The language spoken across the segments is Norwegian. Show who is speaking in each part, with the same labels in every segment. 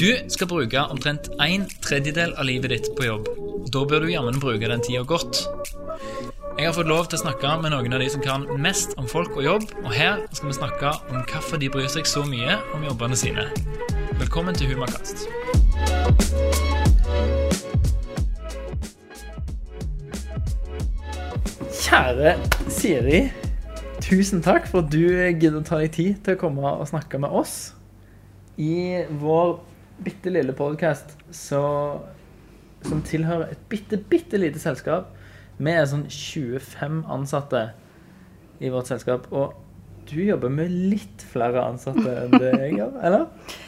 Speaker 1: Du skal bruke omtrent en tredjedel av livet ditt på jobb. Da bør du jammen bruke den tida godt. Jeg har fått lov til å snakke med noen av de som kan mest om folk og jobb, og her skal vi snakke om hvorfor de bryr seg så mye om jobbene sine. Velkommen til Humakast.
Speaker 2: Kjære Siri, tusen takk for at du gidder å ta deg tid til å komme og snakke med oss. I vår bitte lille podkast som tilhører et bitte, bitte lite selskap. Vi er sånn 25 ansatte i vårt selskap. Og du jobber med litt flere ansatte enn det jeg gjør, eller?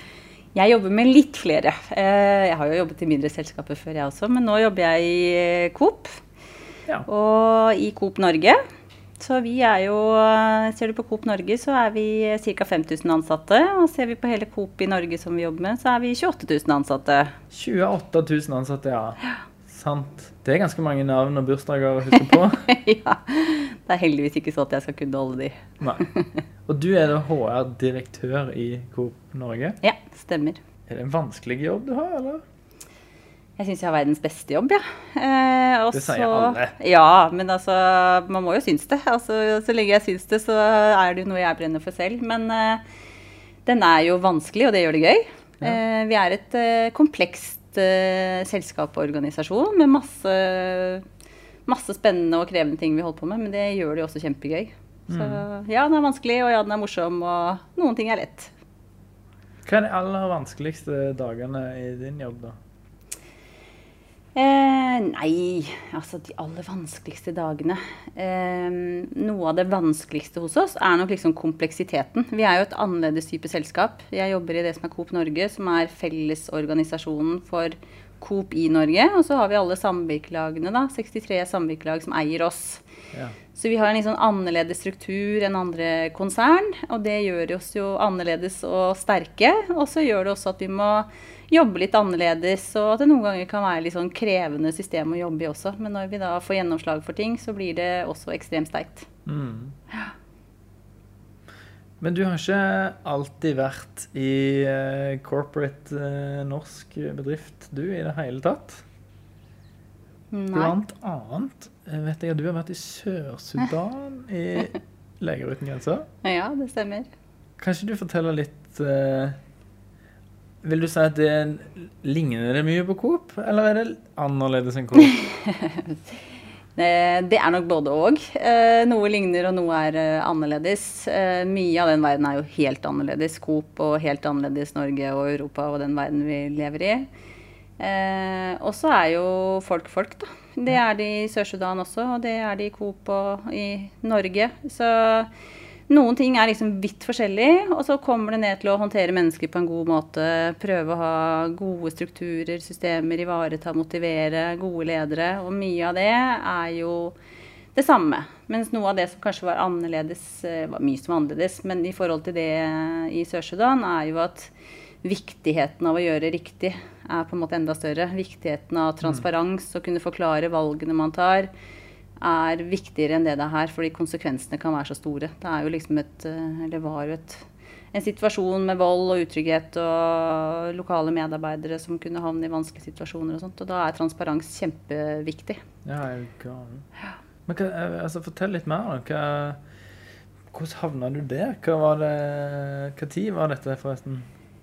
Speaker 3: Jeg jobber med litt flere. Eh, jeg har jo jobbet i mindre selskaper før, jeg også. Men nå jobber jeg i eh, Coop.
Speaker 2: Ja.
Speaker 3: Og i Coop Norge. Så vi er jo Ser du på Coop Norge, så er vi ca. 5000 ansatte. Og ser vi på hele Coop i Norge som vi jobber med, så er vi 28 000 ansatte.
Speaker 2: 28 000 ansatte, ja. ja. Sant. Det er ganske mange navn og bursdager å huske på.
Speaker 3: ja. Det er heldigvis ikke sånn at jeg skal kunne holde de.
Speaker 2: Nei. Og du er da HR-direktør i Coop Norge.
Speaker 3: Ja, stemmer.
Speaker 2: Er det en vanskelig jobb du har, eller?
Speaker 3: Jeg syns jeg har verdens beste jobb, ja. Eh,
Speaker 2: det sier alle.
Speaker 3: Ja, men altså Man må jo synes det. Altså, så lenge jeg syns det, så er det jo noe jeg brenner for selv. Men eh, den er jo vanskelig, og det gjør det gøy. Ja. Eh, vi er et eh, komplekst uh, selskap og organisasjon med masse, masse, spennende og krevende ting vi holder på med. Men det gjør det jo også kjempegøy. Så mm. ja, den er vanskelig, og ja, den er morsom, og noen ting er lett.
Speaker 2: Hva er de aller vanskeligste dagene i din jobb, da?
Speaker 3: Eh, nei, altså de aller vanskeligste dagene eh, Noe av det vanskeligste hos oss er nok liksom kompleksiteten. Vi er jo et annerledes type selskap. Jeg jobber i det som er Coop Norge, som er fellesorganisasjonen for Coop i Norge. Og så har vi alle samvirkelagene, da. 63 samvirkelag som eier oss. Ja. Så vi har en litt sånn annerledes struktur enn andre konsern. Og det gjør oss jo annerledes og sterke. Og så gjør det også at vi må jobbe litt annerledes, og at det noen ganger kan være litt sånn krevende system å jobbe i også. Men når vi da får gjennomslag for ting, så blir det også ekstremt sterkt. Mm. Ja.
Speaker 2: Men du har ikke alltid vært i uh, corporate uh, norsk bedrift, du, i det hele tatt? Nei. Blant annet vet jeg at du har vært i Sør-Sudan i Leger uten grenser.
Speaker 3: Ja, det stemmer.
Speaker 2: Kan ikke du fortelle litt uh, vil du si at det ligner det mye på Coop, eller er det annerledes enn Coop?
Speaker 3: det er nok både òg. Eh, noe ligner og noe er eh, annerledes. Eh, mye av den verden er jo helt annerledes. Coop og helt annerledes Norge og Europa og den verden vi lever i. Og så er jo folk folk, da. Det er de i Sør-Sudan også, og det er de i Coop og i Norge. Så noen ting er liksom vidt forskjellig, og så kommer det ned til å håndtere mennesker på en god måte. Prøve å ha gode strukturer, systemer, ivareta, motivere, gode ledere. Og mye av det er jo det samme. Mens noe av det som kanskje var annerledes, eh, var mye som var annerledes, men i forhold til det i Sør-Sudan, er jo at viktigheten av å gjøre riktig er på en måte enda større. Viktigheten av transparens, å kunne forklare valgene man tar er viktigere enn det det er her, fordi konsekvensene kan være så store. Det er jo liksom et eh, Eller var jo et en situasjon med vold og utrygghet og lokale medarbeidere som kunne havne i vanskelige situasjoner og sånt. Og da er transparens kjempeviktig.
Speaker 2: Ja, jeg kan. Men hva, eh, altså, fortell litt mer. Hva, hvordan havna du der? Hva var det, hva tid var dette, forresten?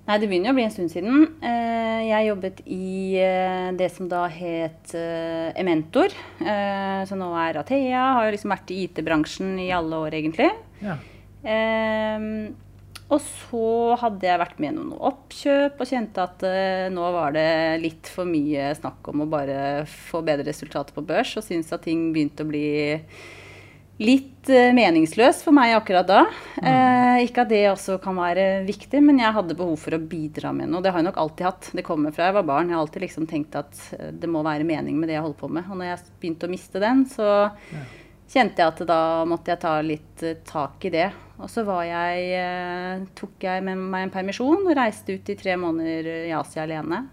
Speaker 3: Nei, det begynner å bli en stund siden. Eh, jeg jobbet i eh, det som da het eh, Ementor. Så nå er Athea. Har jo liksom vært i IT-bransjen i alle år, egentlig. Ja. Og så hadde jeg vært med i noen oppkjøp og kjente at nå var det litt for mye snakk om å bare få bedre resultater på børs, og syntes at ting begynte å bli litt uh, meningsløs for meg akkurat da. Mm. Eh, ikke at det også kan være viktig, men jeg hadde behov for å bidra med noe. Det har jeg nok alltid hatt. Det kommer fra jeg var barn. Jeg har alltid liksom tenkt at eh, det må være mening med det jeg holder på med. Og når jeg begynte å miste den, så ja. kjente jeg at da måtte jeg ta litt uh, tak i det. Og så var jeg, tok jeg med meg en permisjon og reiste ut i tre måneder i Asia alene.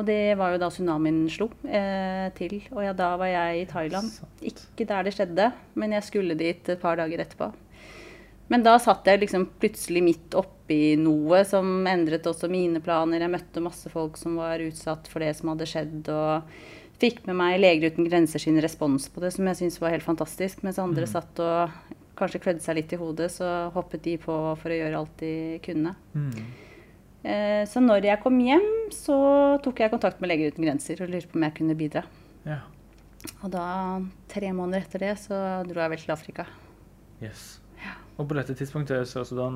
Speaker 3: Og det var jo da tsunamien slo eh, til. Og ja, da var jeg i Thailand. Ikke der det skjedde, men jeg skulle dit et par dager etterpå. Men da satt jeg liksom plutselig midt oppi i noe som endret også mine planer. Jeg møtte masse folk som var utsatt for det som hadde skjedd. og fikk med meg Leger uten grenser sin respons på det, som jeg syntes var helt fantastisk. Mens andre satt og kanskje klødde seg litt i hodet, så hoppet de på for å gjøre alt de kunne.
Speaker 2: Mm.
Speaker 3: Eh, så når jeg kom hjem, så tok jeg kontakt med Leger uten grenser og lurte på om jeg kunne bidra.
Speaker 2: Ja.
Speaker 3: Og da, tre måneder etter det, så dro jeg vel til Afrika.
Speaker 2: Yes. Og på dette tidspunktet er Sør-Sudan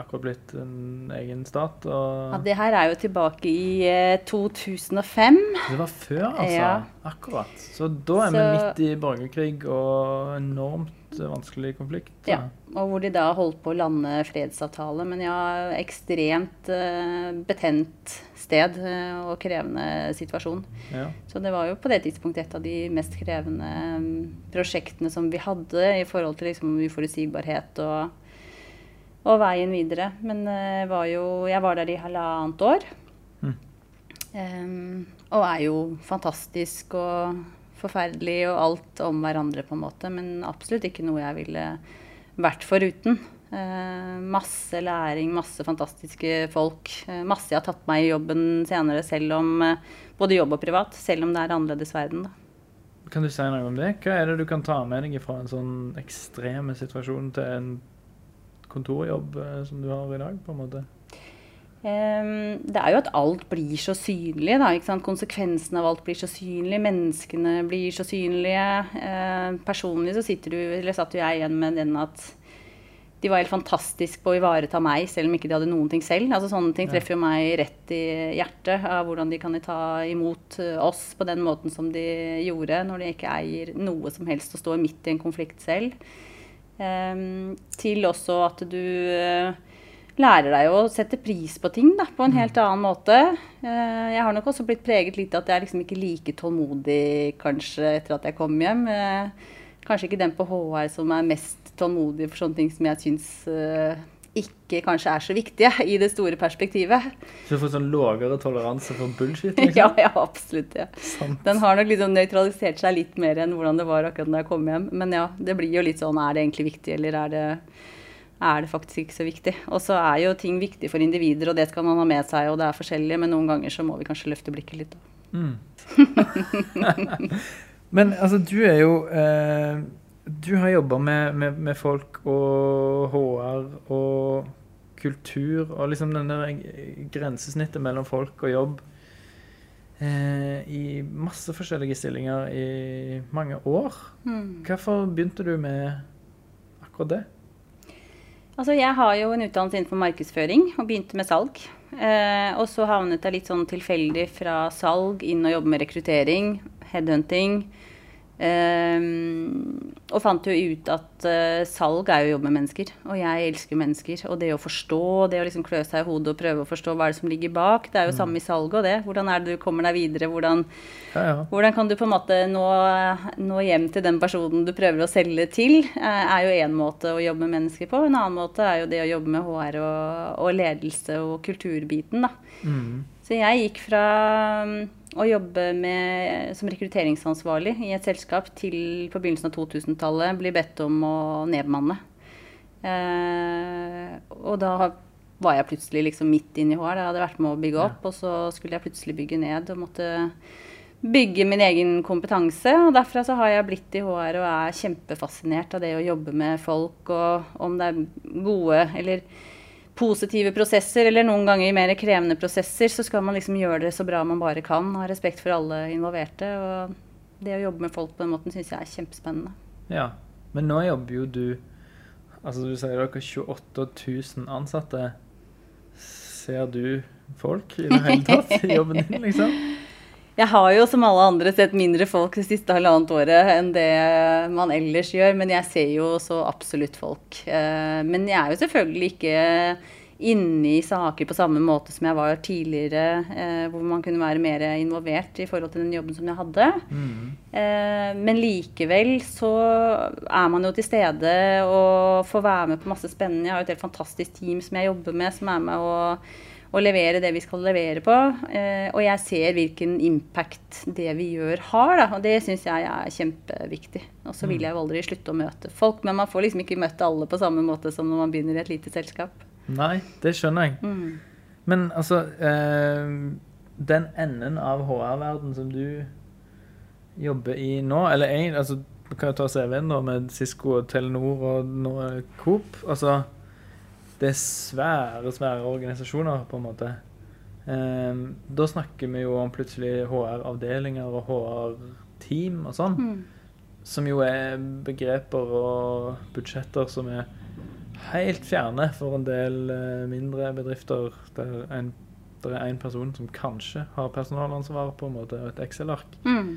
Speaker 2: akkurat blitt en egen stat.
Speaker 3: Ja, det her er jo tilbake i eh, 2005.
Speaker 2: det var før, altså.
Speaker 3: Ja.
Speaker 2: Akkurat. Så da er vi midt i borgerkrig og enormt vanskelig konflikt.
Speaker 3: Ja, og hvor de da holdt på å lande fredsavtale. Men ja, ekstremt eh, betent sted eh, og krevende situasjon.
Speaker 2: Ja.
Speaker 3: Så det var jo på det tidspunktet et av de mest krevende mm, prosjektene som vi hadde i forhold til liksom uforutsigbarhet og, og veien videre. Men eh, var jo, jeg var der i halvannet år.
Speaker 2: Mm.
Speaker 3: Um, og er jo fantastisk og forferdelig og alt om hverandre, på en måte. Men absolutt ikke noe jeg ville vært foruten. Eh, masse læring, masse fantastiske folk. Eh, masse jeg har tatt meg i jobben senere, selv om eh, både jobb og privat. Selv om det er annerledes verden, da.
Speaker 2: Kan du si noe om det? Hva er det du kan ta med deg fra en sånn ekstrem situasjon til en kontorjobb eh, som du har i dag, på en måte?
Speaker 3: Ehm, det er jo at alt blir så synlig. Da? Konsekvensene av alt blir så synlig. Menneskene blir så synlige. Eh, personlig så sitter du, eller satt jeg igjen med den at de var helt fantastiske på å ivareta meg, selv om ikke de hadde noen ting selv. Altså Sånne ting treffer jo meg rett i hjertet, av hvordan de kan ta imot eh, oss på den måten som de gjorde, når de ikke eier noe som helst og står midt i en konflikt selv. Ehm, til også at du eh, lærer deg å sette pris på ting da, på en helt annen måte. Eh, jeg har nok også blitt preget litt av at jeg er liksom ikke like tålmodig kanskje etter at jeg kom hjem. Eh, kanskje ikke den på HR som er mest tålmodig for sånne ting som jeg syns eh, ikke kanskje er så viktige i det store perspektivet.
Speaker 2: Så du får sånn lavere toleranse for bullshit? Liksom?
Speaker 3: ja, ja, absolutt. Ja. Den har nok liksom nøytralisert seg litt mer enn hvordan det var akkurat da jeg kom hjem. Men ja, det blir jo litt sånn er det egentlig viktig, eller er det, er det faktisk ikke så viktig? Og så er jo ting viktig for individer, og det skal man ha med seg, og det er forskjellig, men noen ganger så må vi kanskje løfte blikket litt. da.
Speaker 2: Mm. Men altså, du er jo eh, Du har jobba med, med, med folk og HR og kultur og liksom den der grensesnittet mellom folk og jobb eh, i masse forskjellige stillinger i mange år. Hvorfor begynte du med akkurat det?
Speaker 3: Altså, jeg har jo en utdannelse innenfor markedsføring og begynte med salg. Eh, og så havnet jeg litt sånn tilfeldig fra salg inn og jobbe med rekruttering, headhunting. Eh, og fant jo ut at eh, salg er jo å jobbe med mennesker. Og jeg elsker mennesker. Og det å forstå, det å liksom klø seg i hodet og prøve å forstå hva er det som ligger bak. Det er jo samme i salget og det. Hvordan er det du kommer deg videre? Hvordan
Speaker 2: Ja, ja.
Speaker 3: hvordan kan du på en måte nå, nå hjem til den personen du prøver å selge til, eh, er jo én måte å jobbe med mennesker på. En annen måte er jo det å jobbe med HR og, og ledelse og kulturbiten. da.
Speaker 2: Mm.
Speaker 3: Så jeg gikk fra mm, å jobbe med, som rekrutteringsansvarlig i et selskap til på begynnelsen av 2000-tallet bli bedt om å nedbemanne. Eh, og da var jeg plutselig liksom midt inni HR. Jeg hadde vært med å bygge opp, og så skulle jeg plutselig bygge ned og måtte bygge min egen kompetanse. Og derfra så har jeg blitt i HR og er kjempefascinert av det å jobbe med folk, og om det er gode eller positive prosesser, eller noen ganger mer krevende prosesser, så skal man liksom gjøre det så bra man bare kan. Ha respekt for alle involverte. Og det å jobbe med folk på den måten syns jeg er kjempespennende.
Speaker 2: Ja, men nå jobber jo du Altså du sier dere 28 000 ansatte. Ser du folk i det hele tatt i jobben din, liksom?
Speaker 3: Jeg har jo som alle andre sett mindre folk det siste halvannet året enn det man ellers gjør, men jeg ser jo så absolutt folk. Eh, Men jeg er jo selvfølgelig ikke inne i saker på samme måte som jeg var tidligere, eh, hvor man kunne være mer involvert i forhold til den jobben som jeg hadde.
Speaker 2: Mm.
Speaker 3: Eh, Men likevel så er man jo til stede og får være med på masse spennende. Jeg har jo et helt fantastisk team som jeg jobber med, som er med å, å levere det vi skal levere på. Eh, Og jeg ser hvilken impact det vi gjør har, da. Og det syns jeg er kjempeviktig. Og så vil jeg jo aldri slutte å møte folk, men man får liksom ikke møtt alle på samme måte som når man begynner i et lite selskap.
Speaker 2: Nei, det skjønner jeg.
Speaker 3: Mm.
Speaker 2: Men altså eh, Den enden av HR-verden som du jobber i nå, eller egentlig, altså, kan jo ta CV-en da med Cisco og Telenor og det Coop. Altså Det er svære, svære organisasjoner, på en måte. Um, da snakker vi jo om plutselig HR-avdelinger og HR-team og sånn.
Speaker 3: Mm.
Speaker 2: Som jo er begreper og budsjetter som er helt fjerne for en del eh, mindre bedrifter der en, der er en person som kanskje har personalansvar på en måte, og et Excel-ark.
Speaker 3: Mm.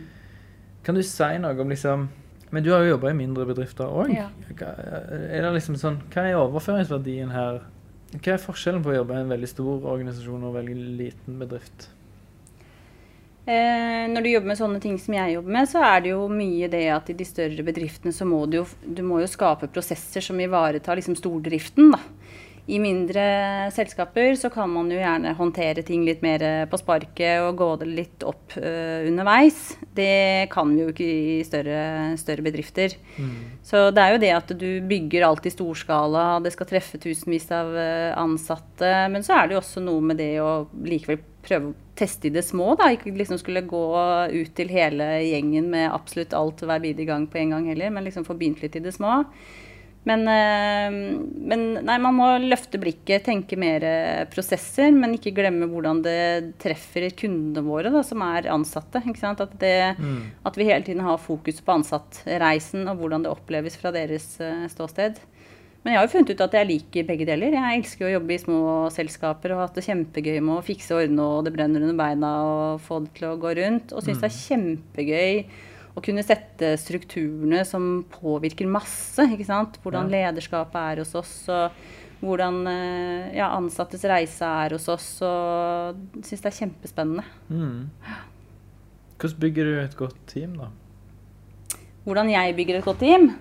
Speaker 2: Kan du si noe om liksom Men du har jo jobba i mindre bedrifter òg.
Speaker 3: Ja.
Speaker 2: Er det liksom sånn Hva er overføringsverdien her? Hva er forskjellen på å jobbe i en veldig stor organisasjon og en veldig liten bedrift?
Speaker 3: Eh, når du jobber med sånne ting som jeg jobber med, så er det jo mye det at i de større bedriftene så må du jo, du må jo skape prosesser som ivaretar liksom stordriften, da. I mindre selskaper så kan man jo gjerne håndtere ting litt mer eh, på sparket og gå det litt opp uh, underveis. Det kan vi jo ikke i større, større bedrifter. Så det er jo det at du bygger alt i storskala, det skal treffe tusenvis av eh, ansatte. Men så er det jo også noe med det å likevel prøve å teste i det små. da, Ikke liksom skulle gå ut til hele gjengen med absolutt alt hver bidige gang på en gang heller, men liksom få begynt litt i det små. Men, eh, men nei, man må løfte blikket, tenke mer eh, prosesser, men ikke glemme hvordan det treffer kundene våre, da, som er ansatte. At, det, at vi hele tiden har fokus på ansattreisen og hvordan det oppleves fra deres eh, ståsted. Men jeg har jo funnet ut at jeg liker begge deler. Jeg elsker å jobbe i små selskaper og har hatt det kjempegøy med å fikse og ordne og det brenner under beina og få det til å gå rundt. Og syns det er kjempegøy å kunne sette strukturene som påvirker masse. ikke sant? Hvordan lederskapet er hos oss, og hvordan eh, ja, ansattes reise er hos oss. Og syns det er kjempespennende.
Speaker 2: Mm. Hvordan bygger du et godt team, da?
Speaker 3: Hvordan jeg bygger et godt team?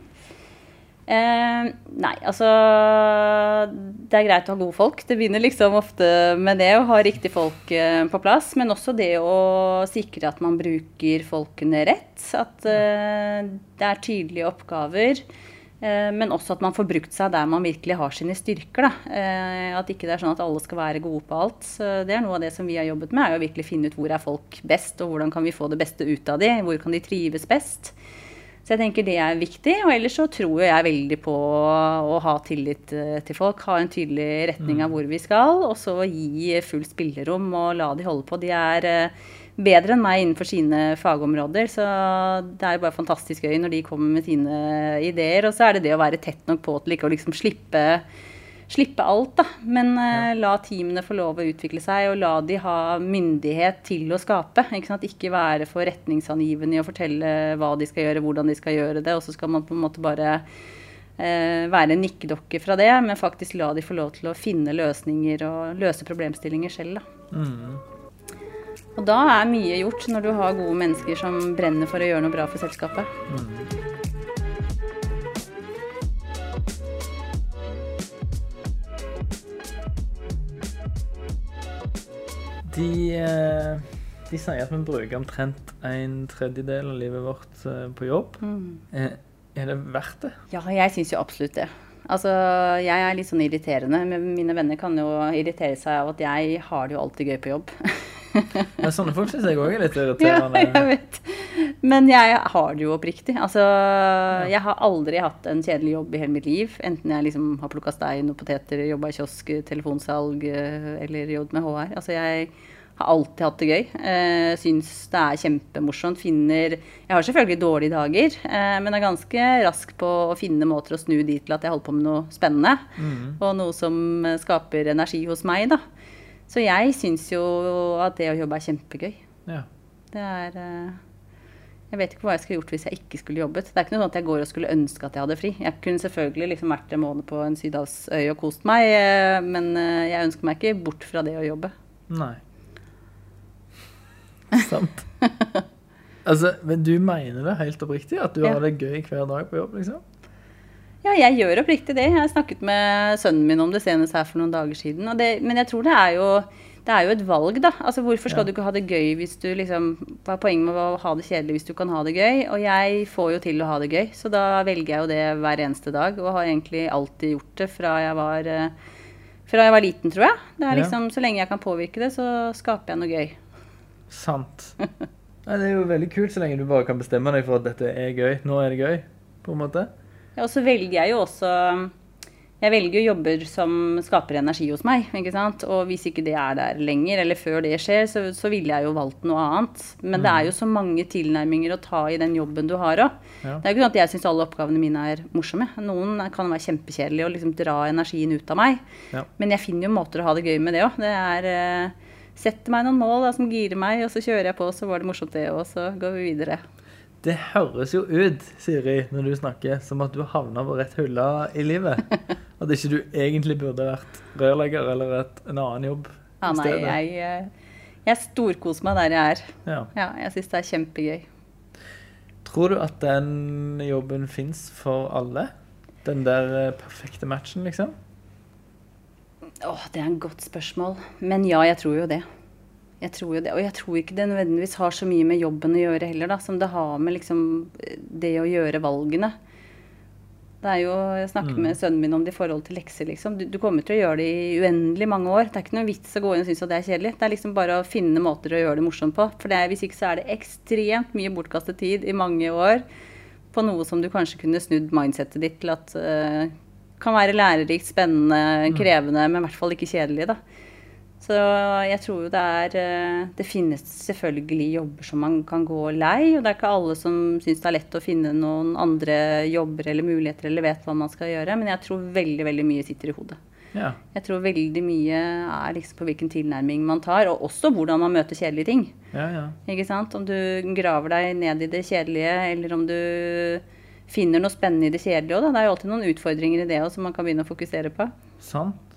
Speaker 3: Eh, nei, altså Det er greit å ha gode folk. Det begynner liksom ofte med det å ha riktig folk eh, på plass. Men også det å sikre at man bruker folkene rett. At eh, det er tydelige oppgaver. Eh, men også at man får brukt seg der man virkelig har sine styrker. Da. Eh, at ikke det er sånn at alle skal være gode på alt. Så det er noe av det som vi har jobbet med, er å virkelig finne ut hvor er folk best, og hvordan kan vi få det beste ut av de, hvor kan de trives best. Så jeg tenker det er viktig. Og ellers så tror jo jeg veldig på å ha tillit eh, til folk. Ha en tydelig retning av hvor vi skal, og så gi fullt spillerom og la de holde på. De er eh, bedre enn meg innenfor sine fagområder, så det er jo bare fantastisk gøy når de kommer med sine ideer. Og så er det det å være tett nok på til ikke å liksom slippe slippe alt, da. Men uh, la teamene få lov å utvikle seg, og la de ha myndighet til å skape. Ikke, ikke være for retningsangivende i å fortelle hva de skal gjøre, hvordan de skal gjøre det, og så skal man på en måte bare uh, være en nikkedokke fra det, men faktisk la de få lov til å finne løsninger og løse problemstillinger selv. Da.
Speaker 2: Mm.
Speaker 3: Og da er mye gjort når du har gode mennesker som brenner for å gjøre noe bra for selskapet.
Speaker 2: De, eh, de sier at vi bruker omtrent en tredjedel av livet vårt eh, på jobb. Mm. Er det verdt det?
Speaker 3: Ja, jeg syns jo absolutt det. Altså, jeg er litt sånn irriterende. men Mine venner kan jo irritere seg av at jeg har det jo alltid gøy på jobb.
Speaker 2: Men sånne folk syns jeg òg er litt irriterende.
Speaker 3: Ja, jeg vet. Men jeg har det jo oppriktig. Altså, jeg har aldri hatt en kjedelig jobb i hele mitt liv. Enten jeg liksom har plukka stein og poteter, jobba i kiosk, telefonsalg eh, eller jobbet med HR. Altså, jeg har alltid hatt det gøy. Eh, syns det er kjempemorsomt. Finner Jeg har selvfølgelig dårlige dager, eh, men er ganske rask på å finne måter å snu de til at jeg holder på med noe spennende. Og noe som skaper energi hos meg, da. Så jeg syns jo at det å jobbe er kjempegøy.
Speaker 2: Ja.
Speaker 3: Det er eh, Jeg vet ikke hva jeg skulle gjort hvis jeg ikke skulle jobbet. Det er ikke noe sånn at jeg går og skulle ønske at jeg hadde fri. Jeg kunne selvfølgelig liksom vært en måned på en sydhavsøy og kost meg, eh, men eh, jeg ønsker meg ikke bort fra det å jobbe.
Speaker 2: Nei. Sant. Altså, men du mener det helt oppriktig? At du
Speaker 3: Ja.
Speaker 2: har det gøy hver dag på jobb, liksom?
Speaker 3: Ja, jeg gjør oppriktig det. Jeg har snakket med sønnen min om det senest her for noen dager siden. Det, men jeg tror det er jo det er jo et valg, da. Altså, Hvorfor skal
Speaker 2: Ja.
Speaker 3: du ikke ha det gøy hvis du liksom Hva er poenget med å ha det kjedelig hvis du kan ha det gøy? Og jeg får jo til å ha det gøy, så da velger jeg jo det hver eneste dag. Og har egentlig alltid gjort det fra jeg var eh, Fra jeg var liten, tror jeg. Det er liksom, Så lenge jeg kan påvirke det, så skaper jeg noe gøy.
Speaker 2: Sant. Nei, det er jo veldig kult så lenge du bare kan bestemme deg for at dette er gøy. Nå er det gøy, på en måte.
Speaker 3: Ja, og så velger jeg jo også Jeg velger jobber som skaper energi hos meg. ikke sant? Og hvis ikke det er der lenger, eller før det skjer, så, så ville jeg jo valgt noe annet. Men det er jo så mange tilnærminger å ta i den jobben du har òg.
Speaker 2: Ja.
Speaker 3: Det er jo ikke sånn at jeg syns alle oppgavene mine er morsomme. Noen kan være kjempekjedelige og liksom dra energien ut av meg.
Speaker 2: Ja.
Speaker 3: Men jeg finner jo måter å ha det gøy med det òg. Det er eh, Setter meg noen mål da, som girer meg, og så kjører jeg på, så var det morsomt det, og så går vi videre.
Speaker 2: Det høres jo ut, Siri, når du snakker, som at du havna på rett hylle i livet. At ikke du egentlig burde vært rørlegger eller et, en annen jobb
Speaker 3: Ja,
Speaker 2: i
Speaker 3: nei, jeg, eh, jeg storkoser meg der jeg er.
Speaker 2: Ja.
Speaker 3: Ja, jeg syns det er kjempegøy.
Speaker 2: Tror du at den jobben fins for alle? Den der eh, perfekte matchen, liksom?
Speaker 3: Åh, det er en godt spørsmål. Men ja, jeg tror jo det. Jeg tror jo det. Og jeg tror ikke det nødvendigvis har så mye med jobben å gjøre heller, da, som det har med liksom det å gjøre valgene. Det er jo, Jeg snakker med sønnen min om det i forhold til lekser. liksom. Du, du kommer til å gjøre det i uendelig mange år. Det er ikke noe vits å gå inn og synes at det er kjedelig. Det er liksom bare å finne måter å gjøre det morsomt på. For det er, hvis ikke så er det ekstremt mye bortkastet tid i mange år på noe som du kanskje kunne snudd mindsettet ditt til at uh, kan være lærerikt, spennende, krevende, men i hvert fall ikke kjedelig. da. Så jeg tror jo det er eh, Det finnes selvfølgelig jobber som man kan gå lei, og det er ikke alle som syns det er lett å finne noen andre jobber eller muligheter eller vet hva man skal gjøre, men jeg tror veldig, veldig mye sitter i hodet.
Speaker 2: Ja.
Speaker 3: Jeg tror veldig mye er liksom på hvilken tilnærming man tar, og også hvordan man møter kjedelige ting.
Speaker 2: Ja, ja.
Speaker 3: Ikke sant? Om du graver deg ned i det kjedelige, eller om du finner noe spennende i det kjedelige òg. Det er jo alltid noen utfordringer i det òg som man kan begynne å fokusere på.
Speaker 2: Sant.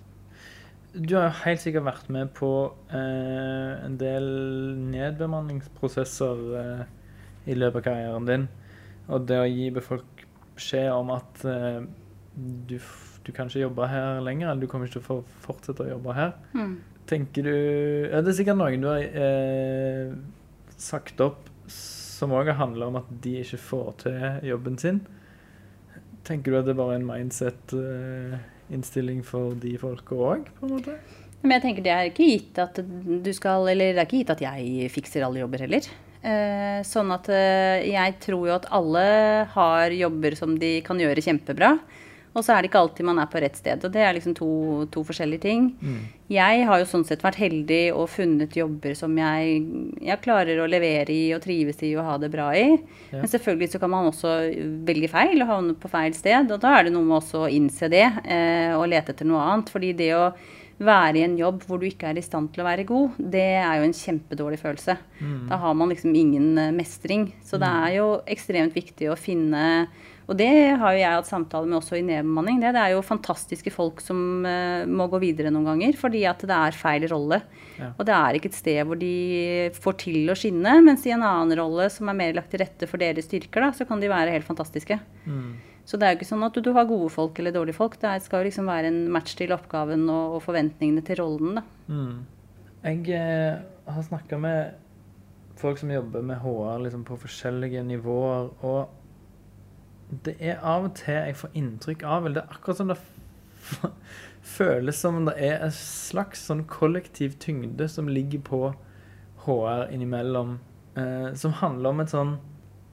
Speaker 2: Du har jo helt sikkert vært med på eh, en del nedbemanningsprosesser eh, i løpet av karrieren din. Og det å gi folk beskjed om at eh, du, du kan ikke jobbe her lenger, eller du kommer ikke til å fortsette å jobbe her. Tenker du ja, Det er sikkert noen du har eh, sagt opp som òg handler om at de ikke får til jobben sin. Tenker du at det er bare en mindset-innstilling for de folka òg, på en måte?
Speaker 3: Men jeg tenker det er ikke gitt at du skal Eller det er ikke gitt at jeg fikser alle jobber heller. Eh, sånn at eh, jeg tror jo at alle har jobber som de kan gjøre kjempebra. Og så er det ikke alltid man er på rett sted. Og det er liksom to, to forskjellige ting. Jeg har jo sånn sett vært heldig og funnet jobber som jeg, jeg klarer å levere i og trives i og ha det bra i.
Speaker 2: Ja.
Speaker 3: Men selvfølgelig så kan man også velge feil og havne på feil sted. Og da er det noe med også å innse det eh, og lete etter noe annet. Fordi det å være i en jobb hvor du ikke er i stand til å være god, det er jo en kjempedårlig følelse. Da har man liksom ingen eh, mestring. Så det er jo ekstremt viktig å finne Og det har jo jeg hatt samtale med også i nedbemanning. Det, det er jo fantastiske folk som uh, må gå videre noen ganger fordi at det er feil rolle.
Speaker 2: Ja.
Speaker 3: Og det er ikke et sted hvor de får til å skinne, mens i en annen rolle som er mer lagt til rette for deres styrker, da, så kan de være helt fantastiske. Så det er jo ikke sånn at du, du har gode folk eller dårlige folk. Det skal jo liksom være en match til oppgaven og, og forventningene til rollen. da.
Speaker 2: Jeg eh, har snakka med folk som jobber med HR liksom, på forskjellige nivåer, og det er av og til jeg får inntrykk av Eller det er akkurat som det føles som det er en slags sånn kollektiv tyngde som ligger på HR innimellom, eh, som handler om et sånn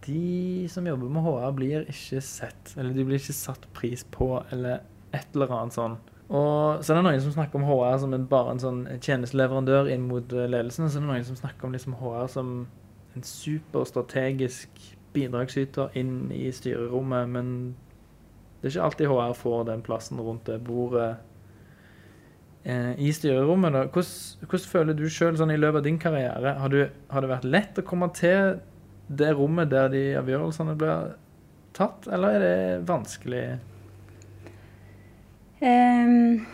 Speaker 2: De som jobber med HR, blir ikke sett, eller de blir ikke satt pris på, eller et eller annet sånn. Og så er det noen som snakker om HR som en, bare en sånn tjenesteleverandør inn mot eh, ledelsen, og så er det noen som snakker om liksom HR som en superstrategisk bidragsyter inn i styrerommet, men det er ikke alltid HR får den plassen rundt det bordet eh, i styrerommet. Da. Hvordan, hvordan føler du sjøl sånn i løpet av din karriere? Har, du, har det vært lett å komme til det rommet der de avgjørelsene blir tatt, eller er det vanskelig?
Speaker 3: Um,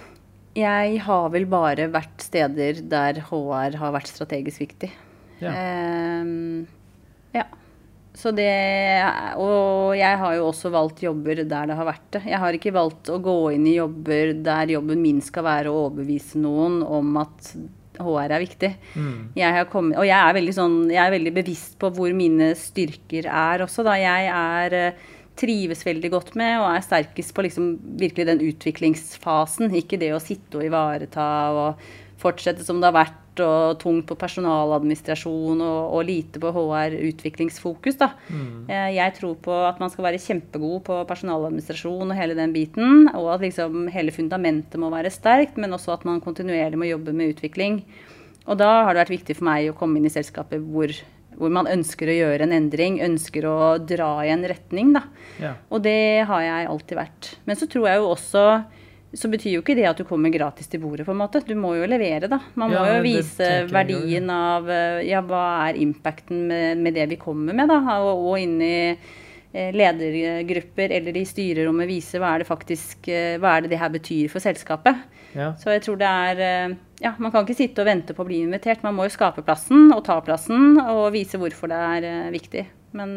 Speaker 3: jeg har vel bare vært steder der HR har vært strategisk viktig.
Speaker 2: Ja.
Speaker 3: Um, ja. Så det Og jeg har jo også valgt jobber der det har vært det. Jeg har ikke valgt å gå inn i jobber der jobben min skal være å overbevise noen om at HR er viktig. Jeg har kommet, og jeg er, veldig sånn, jeg er veldig bevisst på hvor mine styrker er også. Da. Jeg er eh, trives veldig godt med, og er sterkest på liksom virkelig den utviklingsfasen. Ikke det å sitte og ivareta og fortsette som det har vært, og tungt på personaladministrasjon og, og lite på HR-utviklingsfokus.
Speaker 2: Mm.
Speaker 3: Eh, Jeg tror på at man skal være kjempegod på personaladministrasjon og hele den biten, og at liksom hele fundamentet må være sterkt, men også at man kontinuerlig må jobbe med utvikling. Og da har det vært viktig for meg å komme inn i selskaper hvor, hvor man ønsker å gjøre en endring, ønsker å dra i en retning. da.
Speaker 2: Ja.
Speaker 3: Og det har jeg alltid vært. Men så tror jeg jo også så betyr jo ikke det at du kommer gratis til bordet, på en måte. Du må jo levere, da. Man må
Speaker 2: Ja,
Speaker 3: jo vise verdien jo. av eh, Ja, hva er impacten med, med det vi kommer med, da? Og, og inni i eh, ledergrupper eller i styrerommet vise hva er det faktisk eh, Hva er det det her betyr for selskapet.
Speaker 2: Ja.
Speaker 3: Så jeg tror det er Ja, man kan ikke sitte og vente på å bli invitert. Man må jo skape plassen og ta plassen og vise hvorfor det er viktig. Men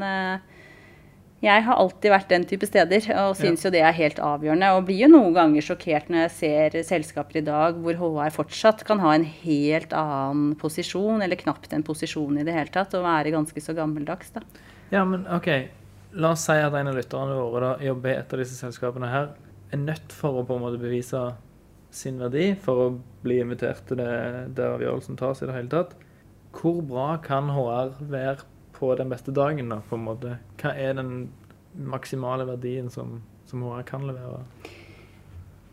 Speaker 3: jeg har alltid vært den type steder og syns jo det er helt avgjørende. Og blir jo noen ganger sjokkert når jeg ser selskaper i dag hvor HR fortsatt kan ha en helt annen posisjon, eller knapt en posisjon i det hele tatt, og være ganske så gammeldags, da.
Speaker 2: Ja, men OK. La oss si at en av lytterne våre da, jobber i et av disse selskapene her, er nødt for å på en måte bevise sin verdi for å bli invitert til det der avgjørelsen tas i det hele tatt. Hvor bra kan HR være på den beste dagen, da, på en måte? Hva er den maksimale verdien som, som HR kan levere?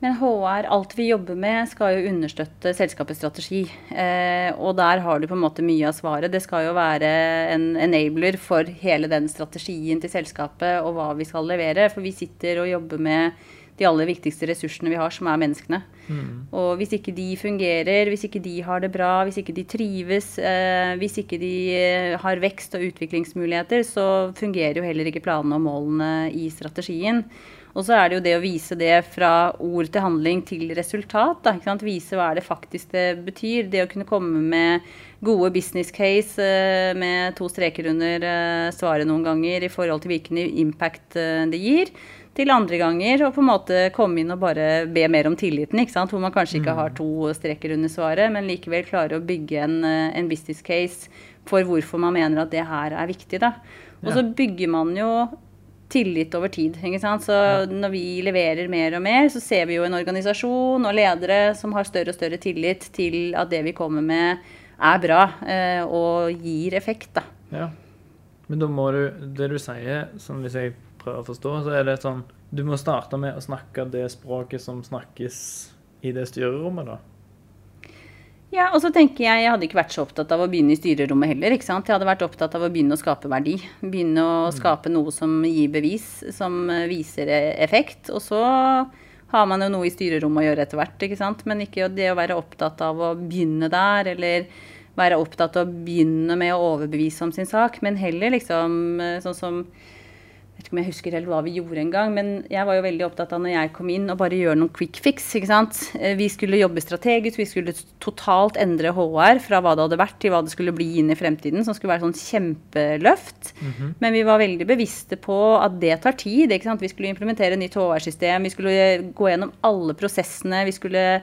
Speaker 3: Men HR, alt vi jobber med, skal jo understøtte selskapets strategi. Eh, og der har du på en måte mye av svaret. Det skal jo være en enabler for hele den strategien til selskapet og hva vi skal levere. For vi sitter og jobber med de aller viktigste ressursene vi har, som er menneskene. Og hvis ikke de fungerer, hvis ikke de har det bra, hvis ikke de trives, eh, hvis ikke de eh, har vekst og utviklingsmuligheter, så fungerer jo heller ikke planene og målene i strategien. Og så er det jo det å vise det fra ord til handling til resultat. Da? Vise hva er det faktisk det betyr. Det å kunne komme med gode business case eh, med to streker under eh, svaret noen ganger i forhold til hvilken impact eh, det gir. Til andre ganger og på en måte komme inn og bare be mer om tilliten. Hvor man kanskje ikke har to streker under svaret, men likevel klarer å bygge en, en business case for hvorfor man mener at det her er viktig. da. Og så bygger man jo tillit over tid. ikke sant? Så når vi leverer mer og mer, så ser vi jo en organisasjon og ledere som har større og større tillit til at det vi kommer med, er bra eh, og gir effekt. da.
Speaker 2: Ja. Men da må du Det du sier, sånn hvis jeg prøver å forstå, så er det sånn Du må starte med å snakke det språket som snakkes i det styrerommet, da.
Speaker 3: Ja, og så tenker jeg, jeg hadde ikke vært så opptatt av å begynne i styrerommet heller. ikke sant? Jeg hadde vært opptatt av å begynne å skape verdi. Begynne å skape noe som gir bevis, som viser effekt. Og så har man jo noe i styrerommet å gjøre etter hvert, ikke sant. Men ikke det å være opptatt av å begynne der, eller være opptatt av å begynne med å overbevise om sin sak, men heller liksom eh, sånn som jeg vet ikke om jeg husker helt hva vi gjorde en gang, men jeg var jo veldig opptatt av når jeg kom inn, å bare gjøre noen quick fix. ikke sant? Eh, Vi skulle jobbe strategisk, vi skulle totalt endre HR fra hva det hadde vært til hva det skulle bli inn i fremtiden, som skulle være sånn kjempeløft. Men vi var veldig bevisste på at det tar tid. ikke sant? Vi skulle implementere nytt HR-system, vi skulle gå gjennom alle prosessene, vi skulle eh,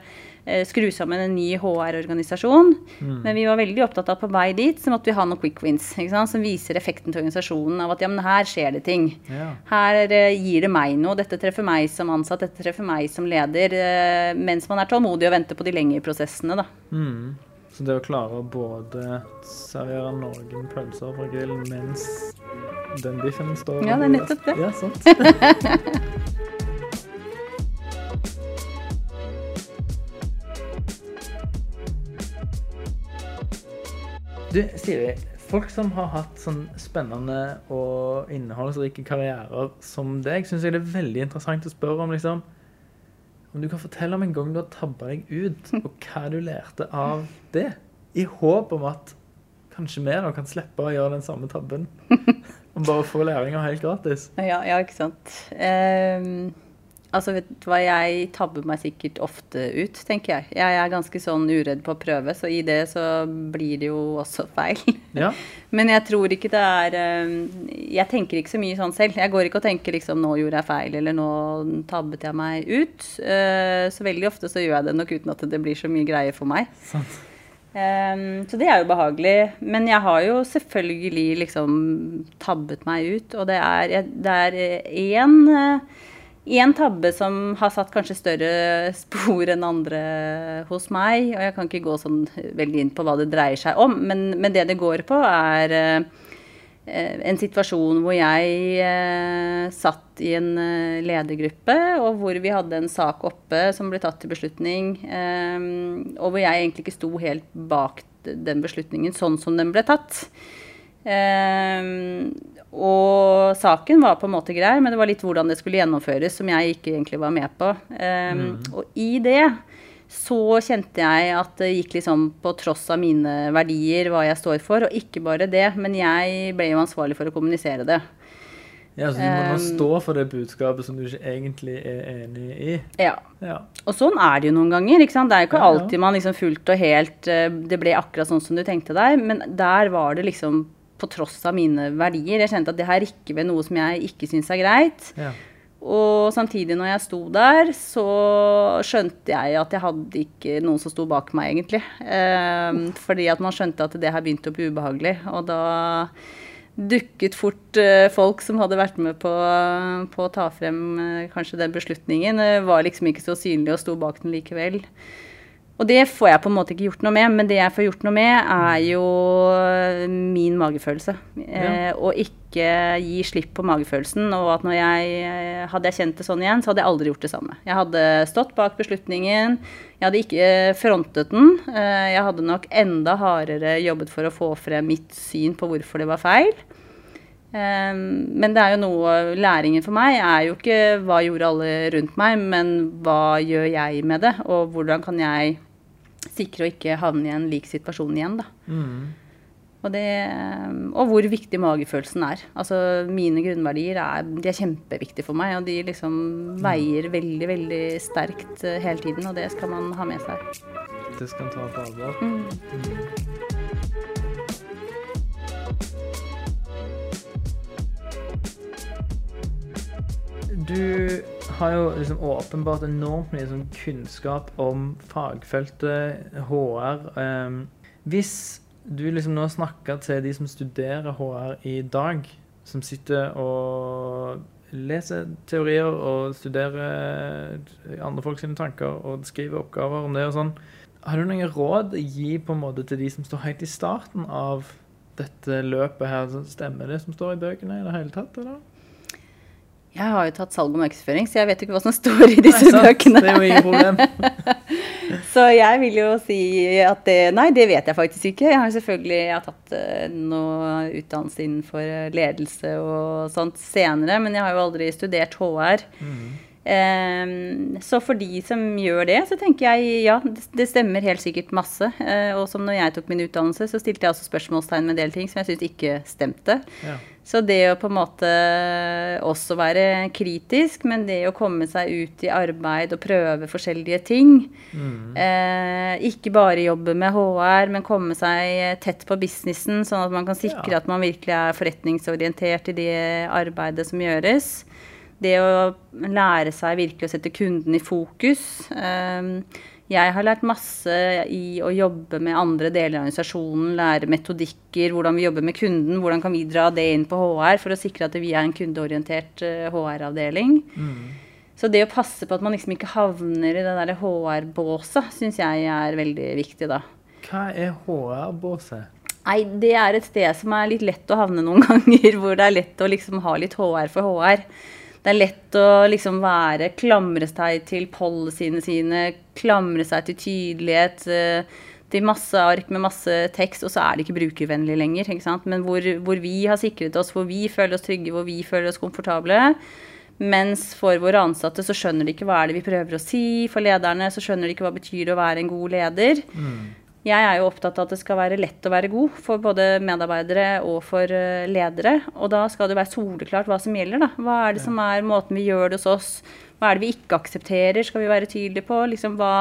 Speaker 3: skru sammen en ny HR-organisasjon. Men vi var veldig opptatt av på vei dit så måtte vi ha noen quick wins som viser effekten til organisasjonen av at ja, men her skjer det ting.
Speaker 2: Ja.
Speaker 3: Her uh, gir det meg noe. Dette treffer meg som ansatt, dette treffer meg som leder. Uh, mens man er tålmodig og venter på de lengre prosessene, da.
Speaker 2: Mm. Så det å klare å både servere noen pølser fra grillen mens den biffen står
Speaker 3: Ja, det er nettopp det.
Speaker 2: Ja, sant. Du, Siri. Folk som har hatt sånn spennende og innholdsrike karrierer som deg, syns jeg det er veldig interessant å spørre om liksom Om du kan fortelle om en gang du har tabba deg ut, og hva du lærte av det? I håp om at kanskje vi da kan slippe å gjøre den samme tabben. Og bare få læringa helt gratis.
Speaker 3: Ja, ja ikke sant. Ehm, altså, vet du hva, jeg tabber meg sikkert ofte ut, tenker jeg. Jeg er ganske sånn uredd på å prøve, så i det så blir det jo også feil.
Speaker 2: Ja.
Speaker 3: Men jeg tror ikke det er ehm, Jeg tenker ikke så mye sånn selv. Jeg går ikke og tenker liksom 'nå gjorde jeg feil', eller 'nå tabbet jeg meg ut'. Eh, så veldig ofte så gjør jeg det nok uten at det blir så mye greie for meg. Sånn. Så det er jo behagelig. Men jeg har jo selvfølgelig liksom tabbet meg ut. Og det er, det er én én tabbe som har satt kanskje større spor enn andre hos meg. Og jeg kan ikke gå sånn veldig inn på hva det dreier seg om, men, men det det går på, er eh, en situasjon hvor jeg eh, satt i en eh, ledergruppe, og hvor vi hadde en sak oppe som ble tatt til beslutning, eh, og hvor jeg egentlig ikke sto helt bak den beslutningen sånn som den ble tatt. Eh, og saken var på en måte grei, men det var litt hvordan det skulle gjennomføres som jeg ikke egentlig var med på. Eh, Og i det så kjente jeg at det gikk liksom på tross av mine verdier, hva jeg står for, og ikke bare det, men jeg ble jo ansvarlig for å kommunisere det.
Speaker 2: Ja, Så du må nå
Speaker 3: Um,
Speaker 2: stå for det budskapet som du ikke egentlig er enig i.
Speaker 3: Ja.
Speaker 2: Ja.
Speaker 3: Og sånn er det jo noen ganger. ikke sant? Det er jo ikke alltid man liksom fullt og helt eh, Det ble akkurat sånn som du tenkte deg, men der var det liksom på tross av mine verdier. Jeg kjente at det her rikker ved noe som jeg ikke syns er greit.
Speaker 2: ja.
Speaker 3: Og samtidig, når jeg sto der, så skjønte jeg at jeg hadde ikke noen som sto bak meg, egentlig. Um, fordi at man skjønte at det her begynte å bli ubehagelig. Og da dukket fort uh, folk som hadde vært med på, på å ta frem uh, kanskje den beslutningen, Uh, var liksom ikke så synlige og sto bak den likevel. Og det får jeg på en måte ikke gjort noe med, men det jeg får gjort noe med, er jo min magefølelse. Eh, og ikke gi slipp på magefølelsen. Og at når jeg eh, hadde jeg kjent det sånn igjen, så hadde jeg aldri gjort det samme. Jeg hadde stått bak beslutningen. Jeg hadde ikke frontet den. Eh, jeg hadde nok enda hardere jobbet for å få frem mitt syn på hvorfor det var feil. Eh, men det er jo noe Læringen for meg er jo ikke hva gjorde alle rundt meg, men hva gjør jeg med det? Og hvordan kan jeg sikre å ikke havne i en lik situasjon igjen, da.
Speaker 2: Mm.
Speaker 3: Og, det, og hvor viktig magefølelsen er. Altså Mine grunnverdier er, de er kjempeviktige for meg, og de liksom veier veldig, veldig sterkt eh, hele tiden, og det skal man ha med seg.
Speaker 2: Det skal man ta på alvor.
Speaker 3: Mm.
Speaker 2: Du har jo liksom åpenbart enormt mye sånn kunnskap om fagfeltet HR. Ehm, hvis du liksom nå snakker til de som studerer HR i dag, som sitter og leser teorier og studerer andre folk sine tanker og skriver oppgaver om det og sånn, har du noen råd å gi på en måte til de som står helt i starten av dette løpet her? Stemmer det som står i bøkene i det hele tatt, eller?
Speaker 3: Jeg har jo tatt salg og markedsføring, så jeg vet ikke hva som står i disse
Speaker 2: Nei,
Speaker 3: bøkene.
Speaker 2: Det er jo ingen problem.
Speaker 3: Så jeg vil jo si at det Nei, det vet jeg faktisk ikke. Jeg har selvfølgelig jeg har tatt eh, noe utdannelse innenfor eh, ledelse og sånt senere, men jeg har jo aldri studert HR. Eh, så for de som gjør det, så tenker jeg ja, det, stemmer helt sikkert masse. Eh, og som når jeg tok min utdannelse, så stilte jeg også spørsmålstegn med en del ting som jeg syntes ikke stemte.
Speaker 2: Ja.
Speaker 3: Så det å på en måte også være kritisk, men det å komme seg ut i arbeid og prøve forskjellige ting eh, Ikke bare jobbe med HR, men komme seg tett på businessen, sånn at man kan sikre
Speaker 2: Ja.
Speaker 3: at man virkelig er forretningsorientert i det arbeidet som gjøres. Det å lære seg virkelig å sette kunden i fokus. Eh, jeg har lært masse i å jobbe med andre deler av organisasjonen, lære metodikker, hvordan vi jobber med kunden, hvordan kan vi dra det inn på HR for å sikre at vi er en kundeorientert eh, HR-avdeling. Så det å passe på at man liksom ikke havner i der HR-båset, syns jeg er veldig viktig, da.
Speaker 2: Hva er HR-båset?
Speaker 3: Nei, det er et sted som er litt lett å havne noen ganger, hvor det er lett å liksom ha litt HR for HR. Det er lett å liksom være Klamre seg til policyene sine, klamre seg til tydelighet, eh, til masse ark med masse tekst, og så er det ikke brukervennlig lenger. ikke sant? Men hvor, hvor vi har sikret oss, hvor vi føler oss trygge, hvor vi føler oss komfortable. Mens for våre ansatte så skjønner de ikke hva er det vi prøver å si. For lederne så skjønner de ikke hva det betyr å være en god leder. Jeg er jo opptatt av at det skal være lett å være god for både medarbeidere og for eh, ledere. Og da skal det være soleklart hva som gjelder. da. Hva er det som er måten vi gjør det hos oss? Hva er det vi ikke aksepterer? Skal vi være tydelige på? Liksom hva,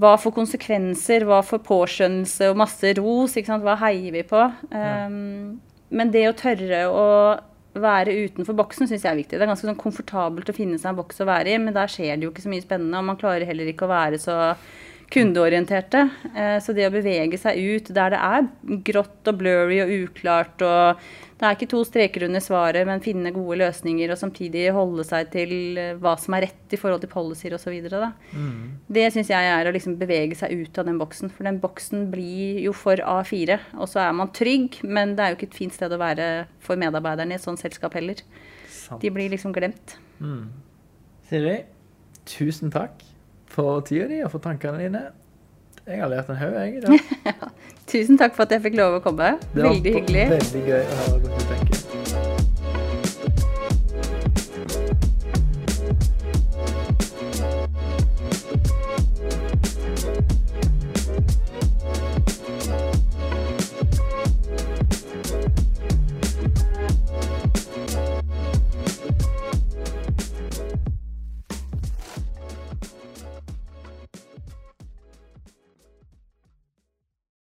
Speaker 3: hva for konsekvenser? Hva for påskjønnelse og masse ros? Ikke sant? Hva heier vi på? Um, men det å tørre å være utenfor boksen syns jeg er viktig. Det er ganske sånn komfortabelt å finne seg en boks å være i, men der skjer det jo ikke så mye spennende. Og man klarer heller ikke å være så kundeorienterte. Eh, så det å bevege seg ut der det er grått og blurry og uklart og det er ikke to streker under svaret, men finne gode løsninger og samtidig holde seg til eh, hva som er rett i forhold til policyer osv. Mm. Det syns jeg er å liksom bevege seg ut av den boksen. For den boksen blir jo for A4. Og så er man trygg, men det er jo ikke et fint sted å være for medarbeiderne i et sånt selskap heller. Sant. De blir liksom glemt. Mm.
Speaker 2: Siri, tusen takk for tida di og for tankene dine. Jeg har lært en haug, jeg.
Speaker 3: Tusen takk for at jeg fikk lov å komme. Veldig hyggelig.
Speaker 2: Veldig gøy å høre.